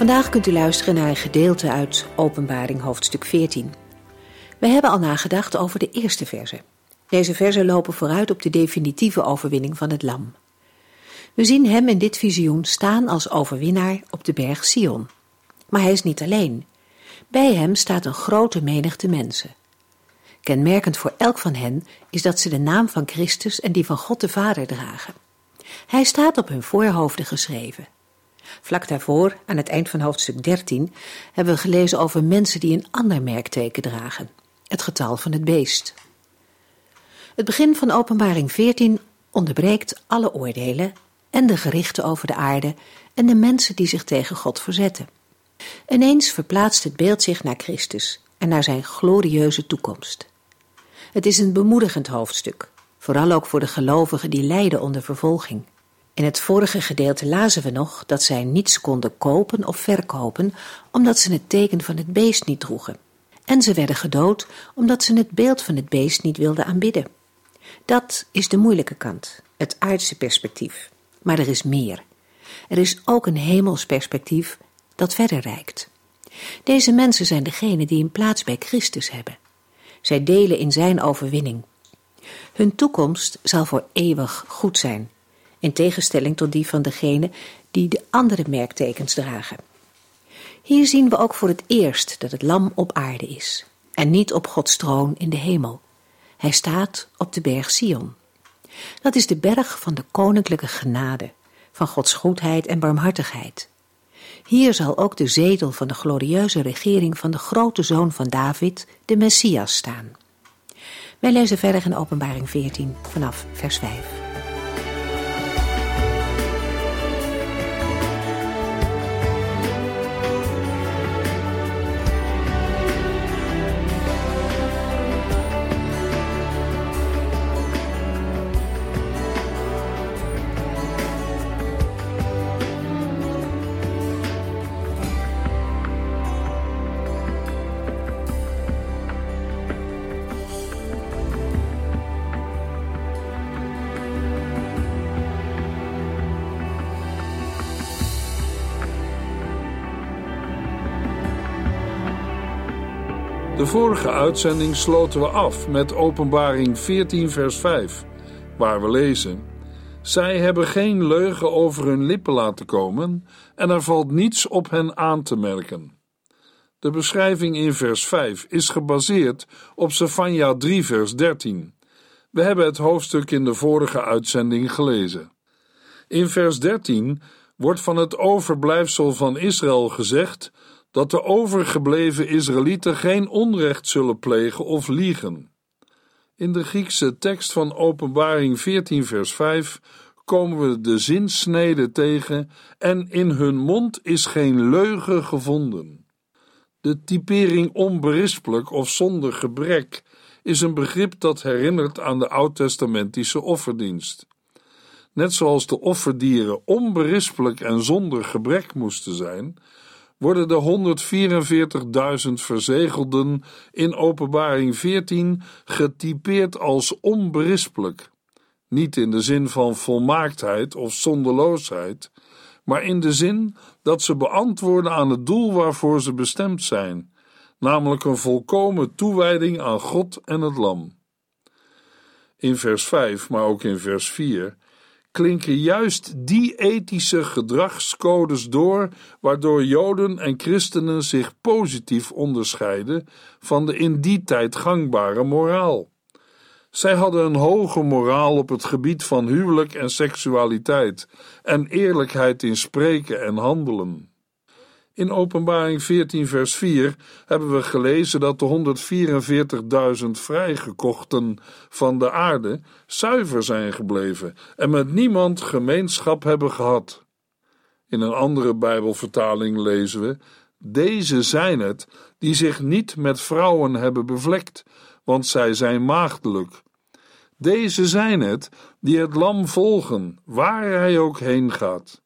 Vandaag kunt u luisteren naar een gedeelte uit Openbaring hoofdstuk 14. We hebben al nagedacht over de eerste verse. Deze versen lopen vooruit op de definitieve overwinning van het lam. We zien hem in dit visioen staan als overwinnaar op de berg Sion. Maar hij is niet alleen. Bij hem staat een grote menigte mensen. Kenmerkend voor elk van hen is dat ze de naam van Christus en die van God de Vader dragen. Hij staat op hun voorhoofden geschreven. Vlak daarvoor, aan het eind van hoofdstuk 13, hebben we gelezen over mensen die een ander merkteken dragen: het getal van het beest. Het begin van Openbaring 14 onderbreekt alle oordelen en de gerichten over de aarde en de mensen die zich tegen God verzetten. Ineens verplaatst het beeld zich naar Christus en naar zijn glorieuze toekomst. Het is een bemoedigend hoofdstuk, vooral ook voor de gelovigen die lijden onder vervolging. In het vorige gedeelte lazen we nog dat zij niets konden kopen of verkopen, omdat ze het teken van het beest niet droegen. En ze werden gedood omdat ze het beeld van het beest niet wilden aanbidden. Dat is de moeilijke kant, het aardse perspectief. Maar er is meer. Er is ook een hemels perspectief dat verder reikt. Deze mensen zijn degenen die een plaats bij Christus hebben. Zij delen in zijn overwinning. Hun toekomst zal voor eeuwig goed zijn in tegenstelling tot die van degene die de andere merktekens dragen. Hier zien we ook voor het eerst dat het lam op aarde is en niet op Gods troon in de hemel. Hij staat op de berg Sion. Dat is de berg van de koninklijke genade, van Gods goedheid en barmhartigheid. Hier zal ook de zetel van de glorieuze regering van de grote zoon van David, de Messias, staan. Wij lezen verder in Openbaring 14 vanaf vers 5. De vorige uitzending sloten we af met Openbaring 14, vers 5, waar we lezen: Zij hebben geen leugen over hun lippen laten komen en er valt niets op hen aan te merken. De beschrijving in vers 5 is gebaseerd op Sefania 3, vers 13. We hebben het hoofdstuk in de vorige uitzending gelezen. In vers 13 wordt van het overblijfsel van Israël gezegd dat de overgebleven Israëlieten geen onrecht zullen plegen of liegen. In de Griekse tekst van Openbaring 14, vers 5 komen we de zinsnede tegen en in hun mond is geen leugen gevonden. De typering onberispelijk of zonder gebrek is een begrip dat herinnert aan de oud-testamentische offerdienst. Net zoals de offerdieren onberispelijk en zonder gebrek moesten zijn, worden de 144.000 verzegelden in Openbaring 14 getypeerd als onberispelijk. Niet in de zin van volmaaktheid of zonderloosheid, maar in de zin dat ze beantwoorden aan het doel waarvoor ze bestemd zijn, namelijk een volkomen toewijding aan God en het Lam. In vers 5, maar ook in vers 4 klinken juist die ethische gedragscodes door, waardoor Joden en christenen zich positief onderscheiden van de in die tijd gangbare moraal. Zij hadden een hoge moraal op het gebied van huwelijk en seksualiteit en eerlijkheid in spreken en handelen. In Openbaring 14, vers 4 hebben we gelezen dat de 144.000 vrijgekochten van de aarde zuiver zijn gebleven en met niemand gemeenschap hebben gehad. In een andere Bijbelvertaling lezen we Deze zijn het die zich niet met vrouwen hebben bevlekt, want zij zijn maagdelijk. Deze zijn het die het lam volgen, waar hij ook heen gaat.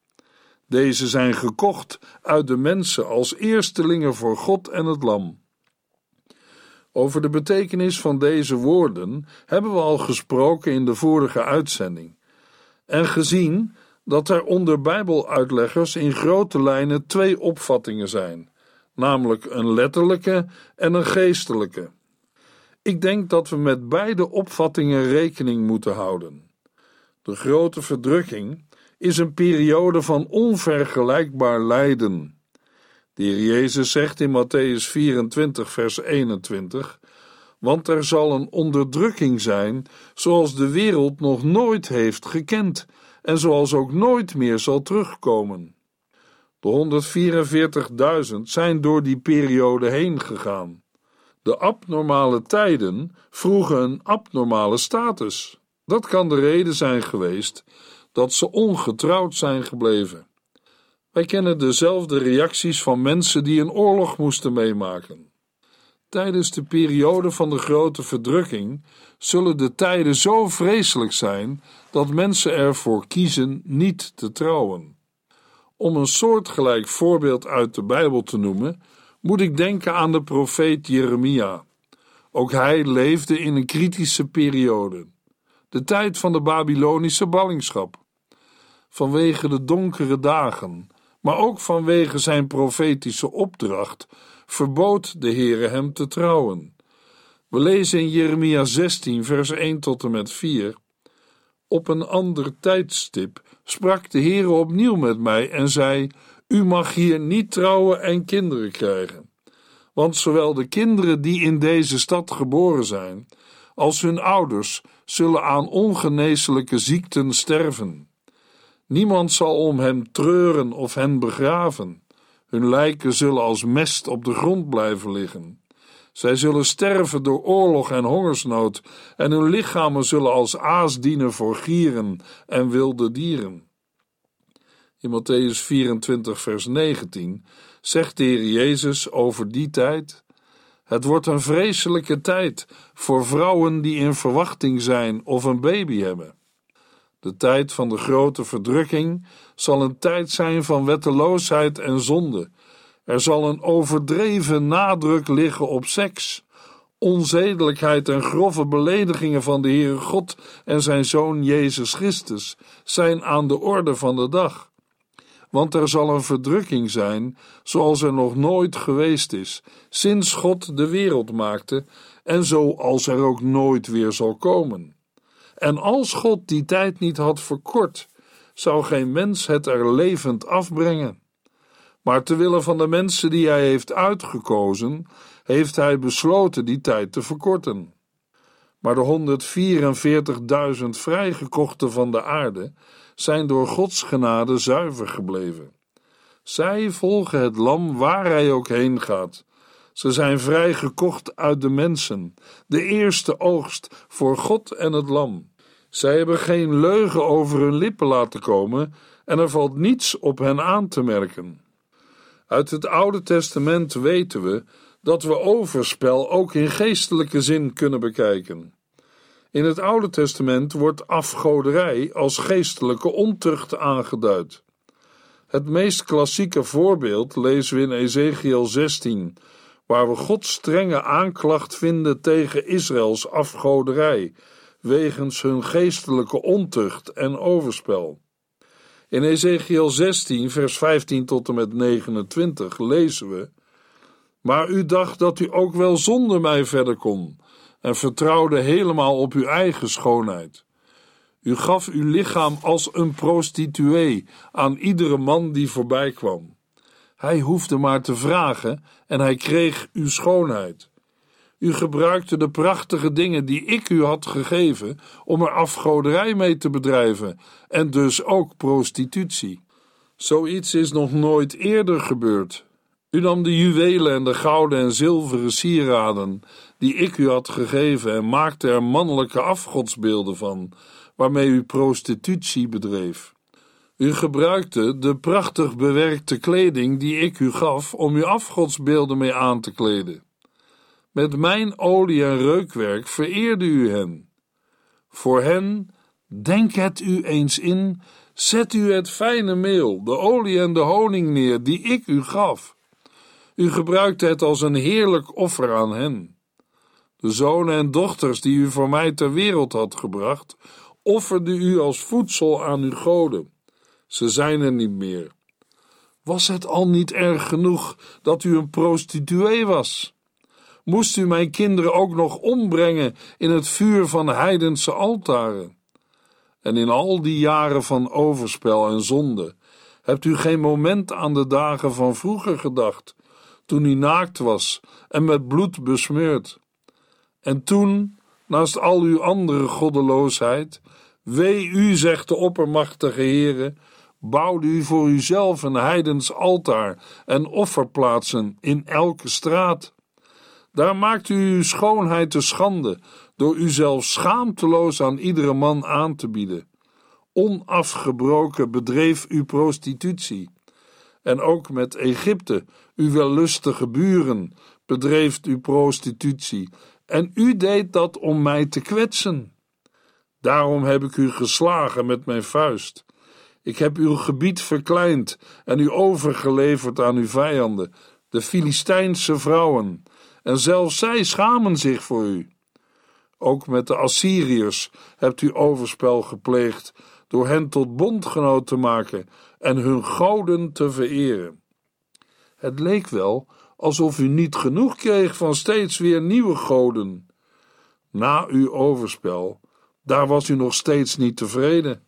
Deze zijn gekocht uit de mensen als eerstelingen voor God en het lam. Over de betekenis van deze woorden hebben we al gesproken in de vorige uitzending en gezien dat er onder Bijbeluitleggers in grote lijnen twee opvattingen zijn, namelijk een letterlijke en een geestelijke. Ik denk dat we met beide opvattingen rekening moeten houden. De grote verdrukking is een periode van onvergelijkbaar lijden. De heer Jezus zegt in Matthäus 24, vers 21: Want er zal een onderdrukking zijn, zoals de wereld nog nooit heeft gekend, en zoals ook nooit meer zal terugkomen. De 144.000 zijn door die periode heen gegaan. De abnormale tijden vroegen een abnormale status. Dat kan de reden zijn geweest dat ze ongetrouwd zijn gebleven. Wij kennen dezelfde reacties van mensen die een oorlog moesten meemaken. Tijdens de periode van de grote verdrukking zullen de tijden zo vreselijk zijn dat mensen ervoor kiezen niet te trouwen. Om een soortgelijk voorbeeld uit de Bijbel te noemen, moet ik denken aan de profeet Jeremia. Ook hij leefde in een kritische periode, de tijd van de Babylonische ballingschap. Vanwege de donkere dagen, maar ook vanwege zijn profetische opdracht, verbood de Heere hem te trouwen. We lezen in Jeremia 16, vers 1 tot en met 4. Op een ander tijdstip sprak de Heere opnieuw met mij en zei: U mag hier niet trouwen en kinderen krijgen. Want zowel de kinderen die in deze stad geboren zijn, als hun ouders zullen aan ongeneeslijke ziekten sterven. Niemand zal om hem treuren of hen begraven. Hun lijken zullen als mest op de grond blijven liggen. Zij zullen sterven door oorlog en hongersnood, en hun lichamen zullen als aas dienen voor gieren en wilde dieren. In Matthäus 24, vers 19 zegt de Heer Jezus over die tijd: Het wordt een vreselijke tijd voor vrouwen die in verwachting zijn of een baby hebben. De tijd van de grote verdrukking zal een tijd zijn van wetteloosheid en zonde. Er zal een overdreven nadruk liggen op seks. Onzedelijkheid en grove beledigingen van de Heere God en zijn Zoon Jezus Christus zijn aan de orde van de dag. Want er zal een verdrukking zijn, zoals er nog nooit geweest is, sinds God de wereld maakte, en zoals er ook nooit weer zal komen. En als God die tijd niet had verkort, zou geen mens het er levend afbrengen. Maar te willen van de mensen die hij heeft uitgekozen, heeft hij besloten die tijd te verkorten. Maar de 144.000 vrijgekochten van de aarde zijn door Gods genade zuiver gebleven. Zij volgen het lam waar hij ook heen gaat. Ze zijn vrijgekocht uit de mensen, de eerste oogst voor God en het lam. Zij hebben geen leugen over hun lippen laten komen en er valt niets op hen aan te merken. Uit het Oude Testament weten we dat we overspel ook in geestelijke zin kunnen bekijken. In het Oude Testament wordt afgoderij als geestelijke ontucht aangeduid. Het meest klassieke voorbeeld lezen we in Ezekiel 16, waar we Gods strenge aanklacht vinden tegen Israëls afgoderij wegens hun geestelijke ontucht en overspel. In Ezekiel 16, vers 15 tot en met 29 lezen we: Maar u dacht dat u ook wel zonder mij verder kon en vertrouwde helemaal op uw eigen schoonheid. U gaf uw lichaam als een prostituee aan iedere man die voorbij kwam. Hij hoefde maar te vragen en hij kreeg uw schoonheid. U gebruikte de prachtige dingen die ik u had gegeven om er afgoderij mee te bedrijven en dus ook prostitutie. Zoiets is nog nooit eerder gebeurd. U nam de juwelen en de gouden en zilveren sieraden die ik u had gegeven en maakte er mannelijke afgodsbeelden van, waarmee u prostitutie bedreef. U gebruikte de prachtig bewerkte kleding die ik u gaf om uw afgodsbeelden mee aan te kleden. Met mijn olie en reukwerk vereerde u hen. Voor hen, denk het u eens in, zet u het fijne meel, de olie en de honing neer die ik u gaf. U gebruikte het als een heerlijk offer aan hen. De zonen en dochters die u voor mij ter wereld had gebracht, offerde u als voedsel aan uw goden. Ze zijn er niet meer. Was het al niet erg genoeg dat u een prostituee was? Moest u mijn kinderen ook nog ombrengen in het vuur van heidense altaren? En in al die jaren van overspel en zonde hebt u geen moment aan de dagen van vroeger gedacht, toen u naakt was en met bloed besmeurd. En toen, naast al uw andere goddeloosheid, wee u, zegt de oppermachtige Heere, bouwde u voor uzelf een heidens altaar en offerplaatsen in elke straat. Daar maakt u uw schoonheid te schande door uzelf schaamteloos aan iedere man aan te bieden. Onafgebroken bedreef u prostitutie. En ook met Egypte, uw wellustige buren, bedreef u prostitutie. En u deed dat om mij te kwetsen. Daarom heb ik u geslagen met mijn vuist. Ik heb uw gebied verkleind en u overgeleverd aan uw vijanden, de Filistijnse vrouwen, en zelfs zij schamen zich voor u. Ook met de Assyriërs hebt u overspel gepleegd door hen tot bondgenoot te maken en hun goden te vereren. Het leek wel alsof u niet genoeg kreeg van steeds weer nieuwe goden. Na uw overspel, daar was u nog steeds niet tevreden.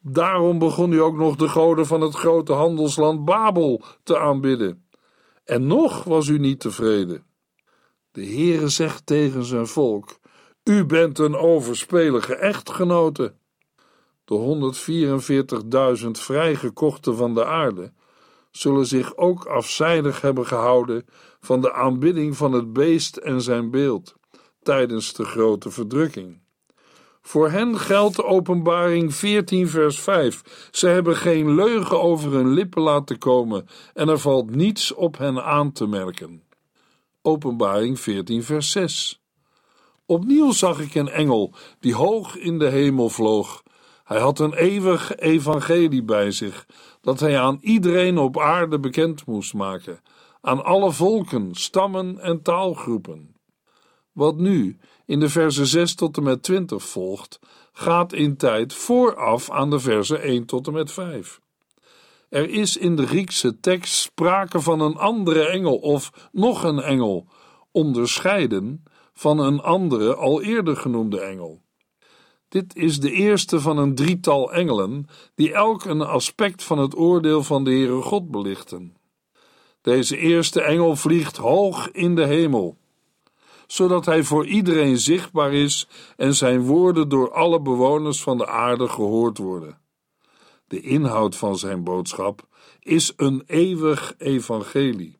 Daarom begon u ook nog de goden van het grote handelsland Babel te aanbidden. En nog was u niet tevreden. De Heere zegt tegen zijn volk: U bent een overspelige echtgenote. De 144.000 vrijgekochten van de aarde zullen zich ook afzijdig hebben gehouden van de aanbidding van het beest en zijn beeld tijdens de grote verdrukking. Voor hen geldt openbaring 14 vers 5. Ze hebben geen leugen over hun lippen laten komen en er valt niets op hen aan te merken. Openbaring 14 vers 6. Opnieuw zag ik een engel die hoog in de hemel vloog. Hij had een eeuwig evangelie bij zich, dat hij aan iedereen op aarde bekend moest maken, aan alle volken, stammen en taalgroepen. Wat nu in de verse 6 tot en met 20 volgt, gaat in tijd vooraf aan de verse 1 tot en met 5. Er is in de Griekse tekst sprake van een andere engel of nog een engel, onderscheiden van een andere al eerder genoemde engel. Dit is de eerste van een drietal engelen die elk een aspect van het oordeel van de Heere God belichten. Deze eerste engel vliegt hoog in de hemel zodat hij voor iedereen zichtbaar is en zijn woorden door alle bewoners van de aarde gehoord worden. De inhoud van zijn boodschap is een eeuwig evangelie.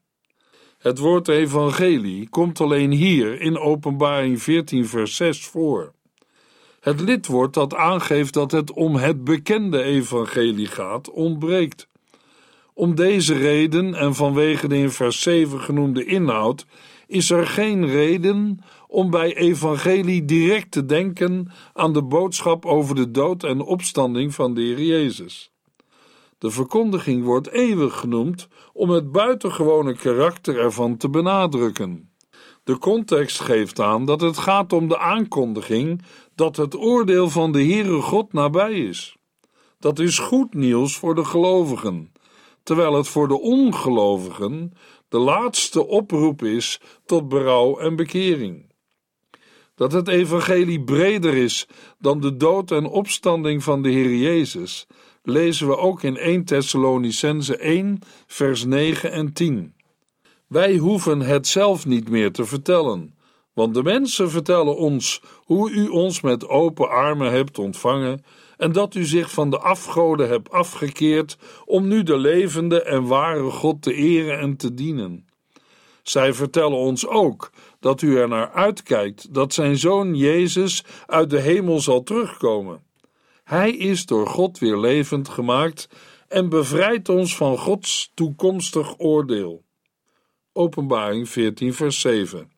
Het woord evangelie komt alleen hier in Openbaring 14, vers 6 voor. Het lidwoord dat aangeeft dat het om het bekende evangelie gaat, ontbreekt. Om deze reden en vanwege de in vers 7 genoemde inhoud is er geen reden om bij evangelie direct te denken aan de boodschap over de dood en opstanding van de Heer Jezus. De verkondiging wordt eeuwig genoemd om het buitengewone karakter ervan te benadrukken. De context geeft aan dat het gaat om de aankondiging dat het oordeel van de Heere God nabij is. Dat is goed nieuws voor de gelovigen, terwijl het voor de ongelovigen de laatste oproep is tot berouw en bekering. Dat het evangelie breder is dan de dood en opstanding van de Heer Jezus, lezen we ook in 1 Thessalonicense 1, vers 9 en 10. Wij hoeven het zelf niet meer te vertellen, want de mensen vertellen ons hoe u ons met open armen hebt ontvangen en dat u zich van de afgoden hebt afgekeerd om nu de levende en ware God te eren en te dienen. Zij vertellen ons ook dat u er naar uitkijkt dat zijn zoon Jezus uit de hemel zal terugkomen. Hij is door God weer levend gemaakt en bevrijdt ons van Gods toekomstig oordeel. Openbaring 14, vers 7.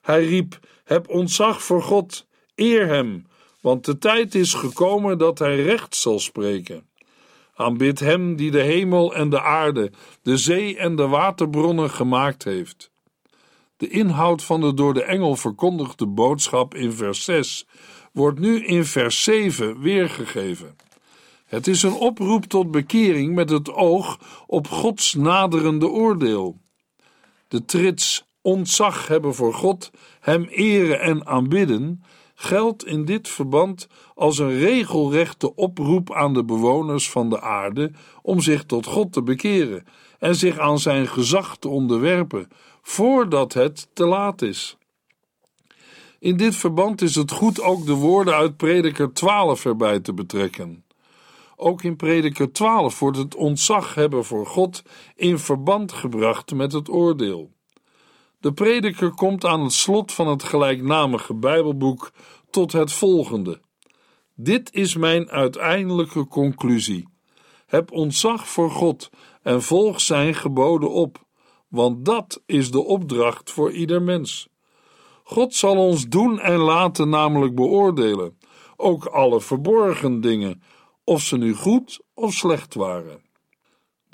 Hij riep: Heb ontzag voor God, eer hem, want de tijd is gekomen dat hij recht zal spreken. Aanbid hem die de hemel en de aarde, de zee en de waterbronnen gemaakt heeft. De inhoud van de door de engel verkondigde boodschap in vers 6 wordt nu in vers 7 weergegeven. Het is een oproep tot bekering met het oog op Gods naderende oordeel. De trits ontzag hebben voor God, Hem eren en aanbidden, geldt in dit verband als een regelrechte oproep aan de bewoners van de aarde om zich tot God te bekeren en zich aan Zijn gezag te onderwerpen, voordat het te laat is. In dit verband is het goed ook de woorden uit Prediker 12 erbij te betrekken. Ook in Prediker 12 wordt het ontzag hebben voor God in verband gebracht met het oordeel. De prediker komt aan het slot van het gelijknamige Bijbelboek tot het volgende: Dit is mijn uiteindelijke conclusie. Heb ontzag voor God en volg zijn geboden op, want dat is de opdracht voor ieder mens. God zal ons doen en laten namelijk beoordelen, ook alle verborgen dingen, of ze nu goed of slecht waren.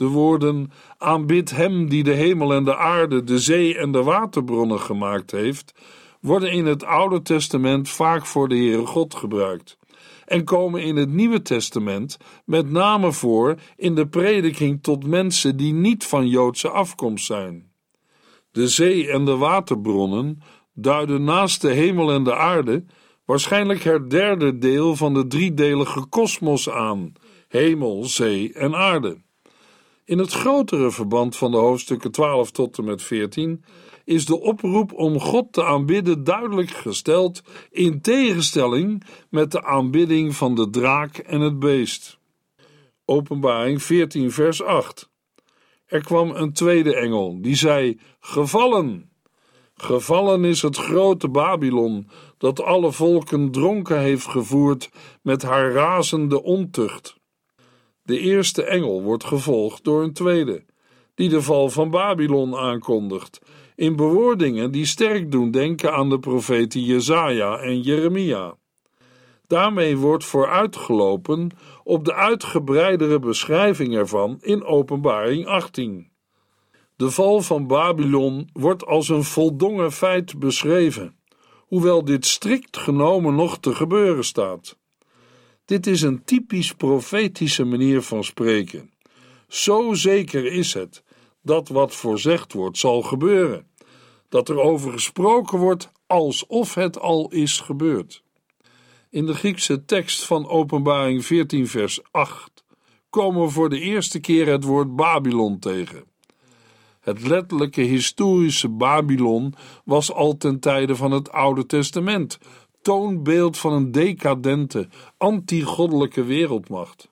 De woorden: aanbid hem die de hemel en de aarde, de zee en de waterbronnen gemaakt heeft, worden in het Oude Testament vaak voor de Heere God gebruikt en komen in het Nieuwe Testament met name voor in de prediking tot mensen die niet van Joodse afkomst zijn. De zee en de waterbronnen duiden naast de hemel en de aarde waarschijnlijk het derde deel van de driedelige kosmos aan: hemel, zee en aarde. In het grotere verband van de hoofdstukken 12 tot en met 14 is de oproep om God te aanbidden duidelijk gesteld in tegenstelling met de aanbidding van de draak en het beest. Openbaring 14, vers 8. Er kwam een tweede engel die zei: Gevallen! Gevallen is het grote Babylon, dat alle volken dronken heeft gevoerd met haar razende ontucht. De eerste engel wordt gevolgd door een tweede, die de val van Babylon aankondigt, in bewoordingen die sterk doen denken aan de profeten Jesaja en Jeremia. Daarmee wordt vooruitgelopen op de uitgebreidere beschrijving ervan in Openbaring 18. De val van Babylon wordt als een voldongen feit beschreven, hoewel dit strikt genomen nog te gebeuren staat. Dit is een typisch profetische manier van spreken. Zo zeker is het dat wat voorzegd wordt zal gebeuren, dat er over gesproken wordt alsof het al is gebeurd. In de Griekse tekst van Openbaring 14, vers 8 komen we voor de eerste keer het woord Babylon tegen. Het letterlijke historische Babylon was al ten tijde van het Oude Testament, toonbeeld van een decadente, antigoddelijke wereldmacht.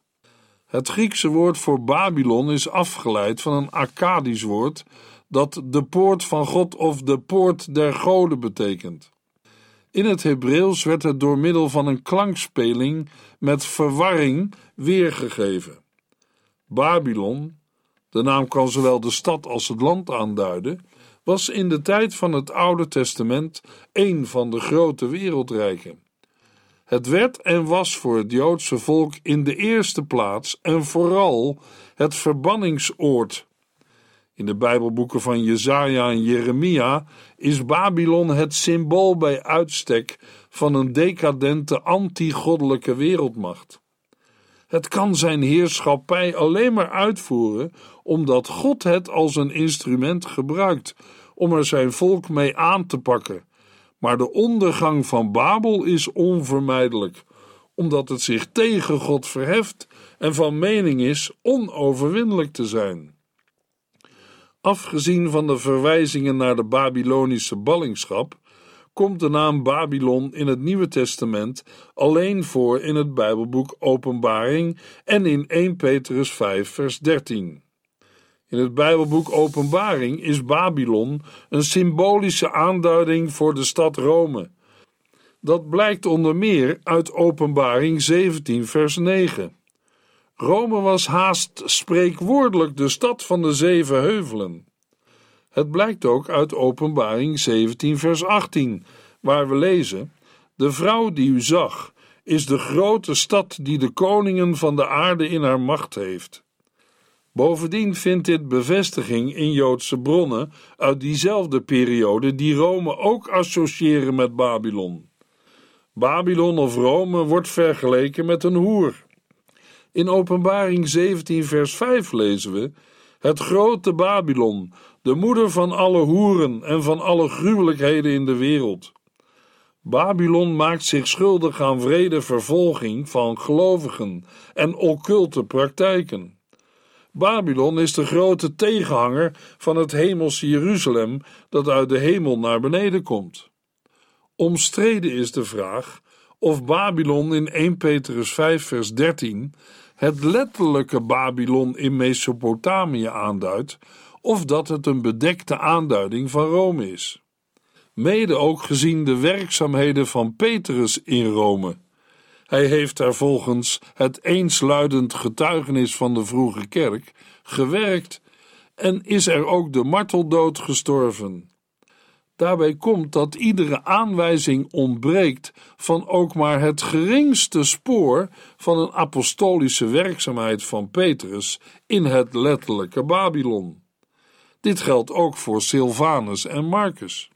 Het Griekse woord voor Babylon is afgeleid van een Akkadisch woord dat de poort van God of de poort der goden betekent. In het Hebreeuws werd het door middel van een klankspeling met verwarring weergegeven. Babylon, de naam kan zowel de stad als het land aanduiden, was in de tijd van het Oude Testament een van de grote wereldrijken. Het werd en was voor het Joodse volk in de eerste plaats en vooral het verbanningsoord. In de Bijbelboeken van Jesaja en Jeremia is Babylon het symbool bij uitstek van een decadente anti-goddelijke wereldmacht. Het kan zijn heerschappij alleen maar uitvoeren omdat God het als een instrument gebruikt om er zijn volk mee aan te pakken. Maar de ondergang van Babel is onvermijdelijk, omdat het zich tegen God verheft en van mening is onoverwinnelijk te zijn. Afgezien van de verwijzingen naar de Babylonische ballingschap, komt de naam Babylon in het Nieuwe Testament alleen voor in het Bijbelboek Openbaring en in 1 Petrus 5, vers 13. In het Bijbelboek Openbaring is Babylon een symbolische aanduiding voor de stad Rome. Dat blijkt onder meer uit Openbaring 17, vers 9. Rome was haast spreekwoordelijk de stad van de zeven heuvelen. Het blijkt ook uit Openbaring 17, vers 18, waar we lezen: De vrouw die u zag, is de grote stad die de koningen van de aarde in haar macht heeft. Bovendien vindt dit bevestiging in Joodse bronnen uit diezelfde periode die Rome ook associëren met Babylon. Babylon of Rome wordt vergeleken met een hoer. In Openbaring 17, vers 5 lezen we: Het grote Babylon, de moeder van alle hoeren en van alle gruwelijkheden in de wereld. Babylon maakt zich schuldig aan vrede vervolging van gelovigen en occulte praktijken. Babylon is de grote tegenhanger van het hemelse Jeruzalem dat uit de hemel naar beneden komt. Omstreden is de vraag of Babylon in 1 Petrus 5 vers 13 het letterlijke Babylon in Mesopotamië aanduidt of dat het een bedekte aanduiding van Rome is. Mede ook gezien de werkzaamheden van Petrus in Rome. Hij heeft daar volgens het eensluidend getuigenis van de vroege kerk gewerkt en is er ook de marteldood gestorven. Daarbij komt dat iedere aanwijzing ontbreekt van ook maar het geringste spoor van een apostolische werkzaamheid van Petrus in het letterlijke Babylon. Dit geldt ook voor Silvanus en Marcus.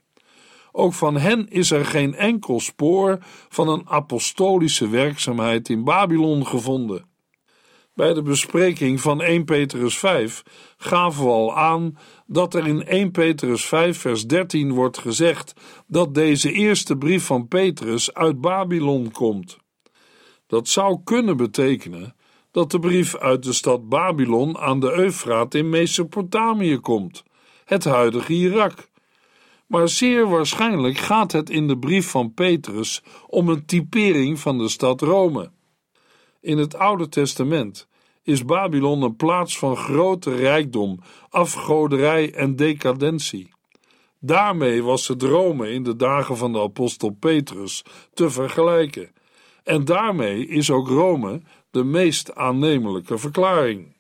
Ook van hen is er geen enkel spoor van een apostolische werkzaamheid in Babylon gevonden. Bij de bespreking van 1 Petrus 5 gaven we al aan dat er in 1 Petrus 5, vers 13 wordt gezegd dat deze eerste brief van Petrus uit Babylon komt. Dat zou kunnen betekenen dat de brief uit de stad Babylon aan de Eufraat in Mesopotamië komt, het huidige Irak. Maar zeer waarschijnlijk gaat het in de brief van Petrus om een typering van de stad Rome. In het Oude Testament is Babylon een plaats van grote rijkdom, afgoderij en decadentie. Daarmee was het Rome in de dagen van de apostel Petrus te vergelijken. En daarmee is ook Rome de meest aannemelijke verklaring.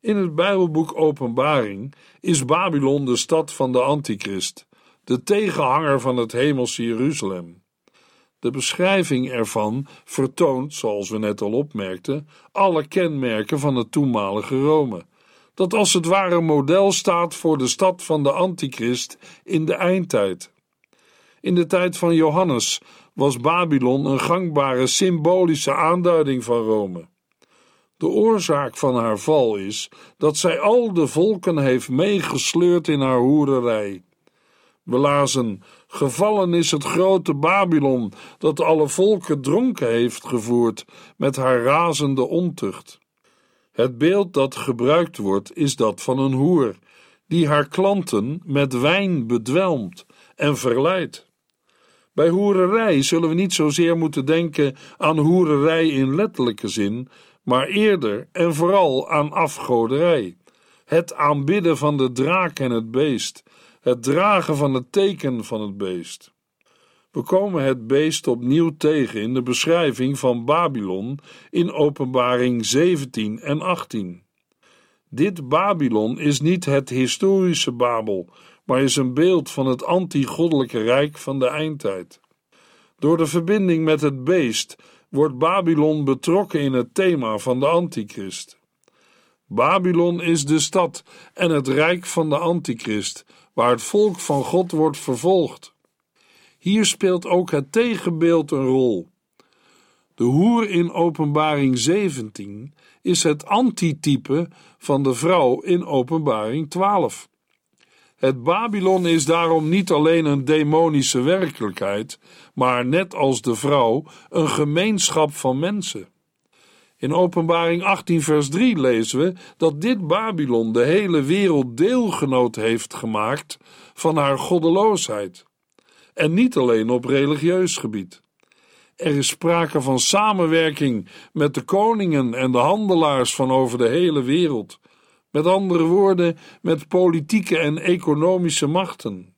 In het Bijbelboek Openbaring is Babylon de stad van de Antichrist, de tegenhanger van het hemelse Jeruzalem. De beschrijving ervan vertoont, zoals we net al opmerkten, alle kenmerken van het toenmalige Rome, dat als het ware model staat voor de stad van de Antichrist in de eindtijd. In de tijd van Johannes was Babylon een gangbare symbolische aanduiding van Rome. De oorzaak van haar val is dat zij al de volken heeft meegesleurd in haar hoererij. We lazen: Gevallen is het grote Babylon, dat alle volken dronken heeft gevoerd met haar razende ontucht. Het beeld dat gebruikt wordt is dat van een hoer, die haar klanten met wijn bedwelmt en verleidt. Bij hoererij zullen we niet zozeer moeten denken aan hoererij in letterlijke zin, maar eerder en vooral aan afgoderij, het aanbidden van de draak en het beest het dragen van het teken van het beest. We komen het beest opnieuw tegen in de beschrijving van Babylon in Openbaring 17 en 18. Dit Babylon is niet het historische Babel, maar is een beeld van het anti-goddelijke rijk van de eindtijd. Door de verbinding met het beest wordt Babylon betrokken in het thema van de antichrist. Babylon is de stad en het rijk van de antichrist, waar het volk van God wordt vervolgd. Hier speelt ook het tegenbeeld een rol. De hoer in Openbaring 17 is het antitype van de vrouw in Openbaring 12. Het Babylon is daarom niet alleen een demonische werkelijkheid, maar net als de vrouw een gemeenschap van mensen. In Openbaring 18, vers 3 lezen we dat dit Babylon de hele wereld deelgenoot heeft gemaakt van haar goddeloosheid. En niet alleen op religieus gebied. Er is sprake van samenwerking met de koningen en de handelaars van over de hele wereld. Met andere woorden, met politieke en economische machten.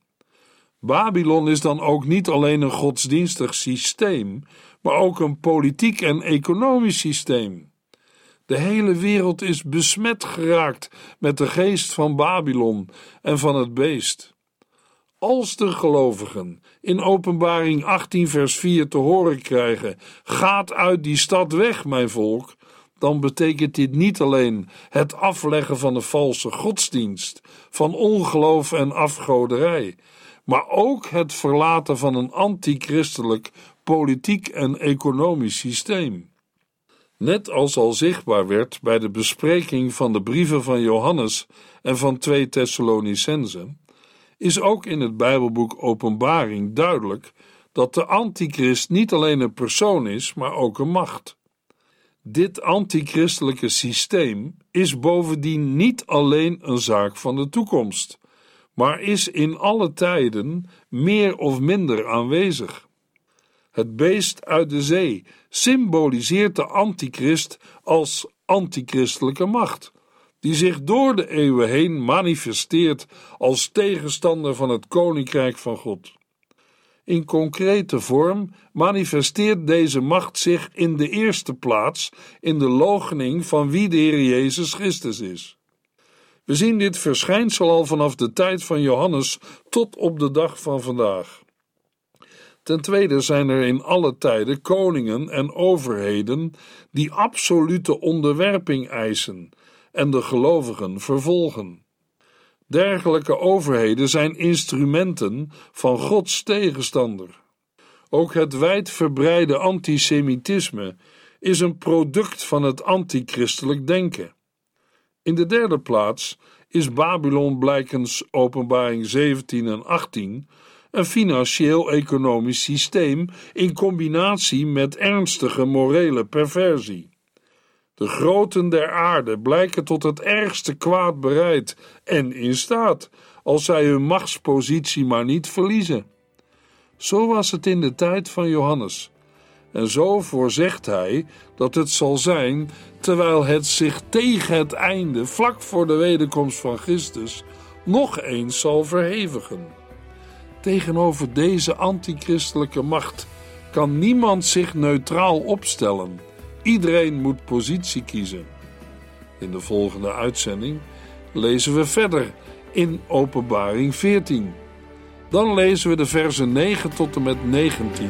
Babylon is dan ook niet alleen een godsdienstig systeem, maar ook een politiek en economisch systeem. De hele wereld is besmet geraakt met de geest van Babylon en van het beest. Als de gelovigen in Openbaring 18, vers 4 te horen krijgen: Gaat uit die stad weg, mijn volk, dan betekent dit niet alleen het afleggen van de valse godsdienst, van ongeloof en afgoderij, maar ook het verlaten van een antichristelijk politiek en economisch systeem. Net als al zichtbaar werd bij de bespreking van de brieven van Johannes en van 2 Thessalonicenzen, is ook in het Bijbelboek Openbaring duidelijk dat de antichrist niet alleen een persoon is, maar ook een macht. Dit antichristelijke systeem is bovendien niet alleen een zaak van de toekomst, maar is in alle tijden meer of minder aanwezig. Het beest uit de zee symboliseert de antichrist als antichristelijke macht, die zich door de eeuwen heen manifesteert als tegenstander van het koninkrijk van God. In concrete vorm manifesteert deze macht zich in de eerste plaats in de logening van wie de Heer Jezus Christus is. We zien dit verschijnsel al vanaf de tijd van Johannes tot op de dag van vandaag. Ten tweede zijn er in alle tijden koningen en overheden die absolute onderwerping eisen en de gelovigen vervolgen. Dergelijke overheden zijn instrumenten van Gods tegenstander. Ook het wijdverbreide antisemitisme is een product van het antichristelijk denken. In de derde plaats is Babylon blijkens Openbaring 17 en 18 een financieel-economisch systeem in combinatie met ernstige morele perversie. De groten der aarde blijken tot het ergste kwaad bereid en in staat, als zij hun machtspositie maar niet verliezen. Zo was het in de tijd van Johannes. En zo voorzegt hij dat het zal zijn terwijl het zich tegen het einde, vlak voor de wederkomst van Christus, nog eens zal verhevigen. Tegenover deze antichristelijke macht kan niemand zich neutraal opstellen. Iedereen moet positie kiezen. In de volgende uitzending lezen we verder in Openbaring 14. Dan lezen we de versen 9 tot en met 19.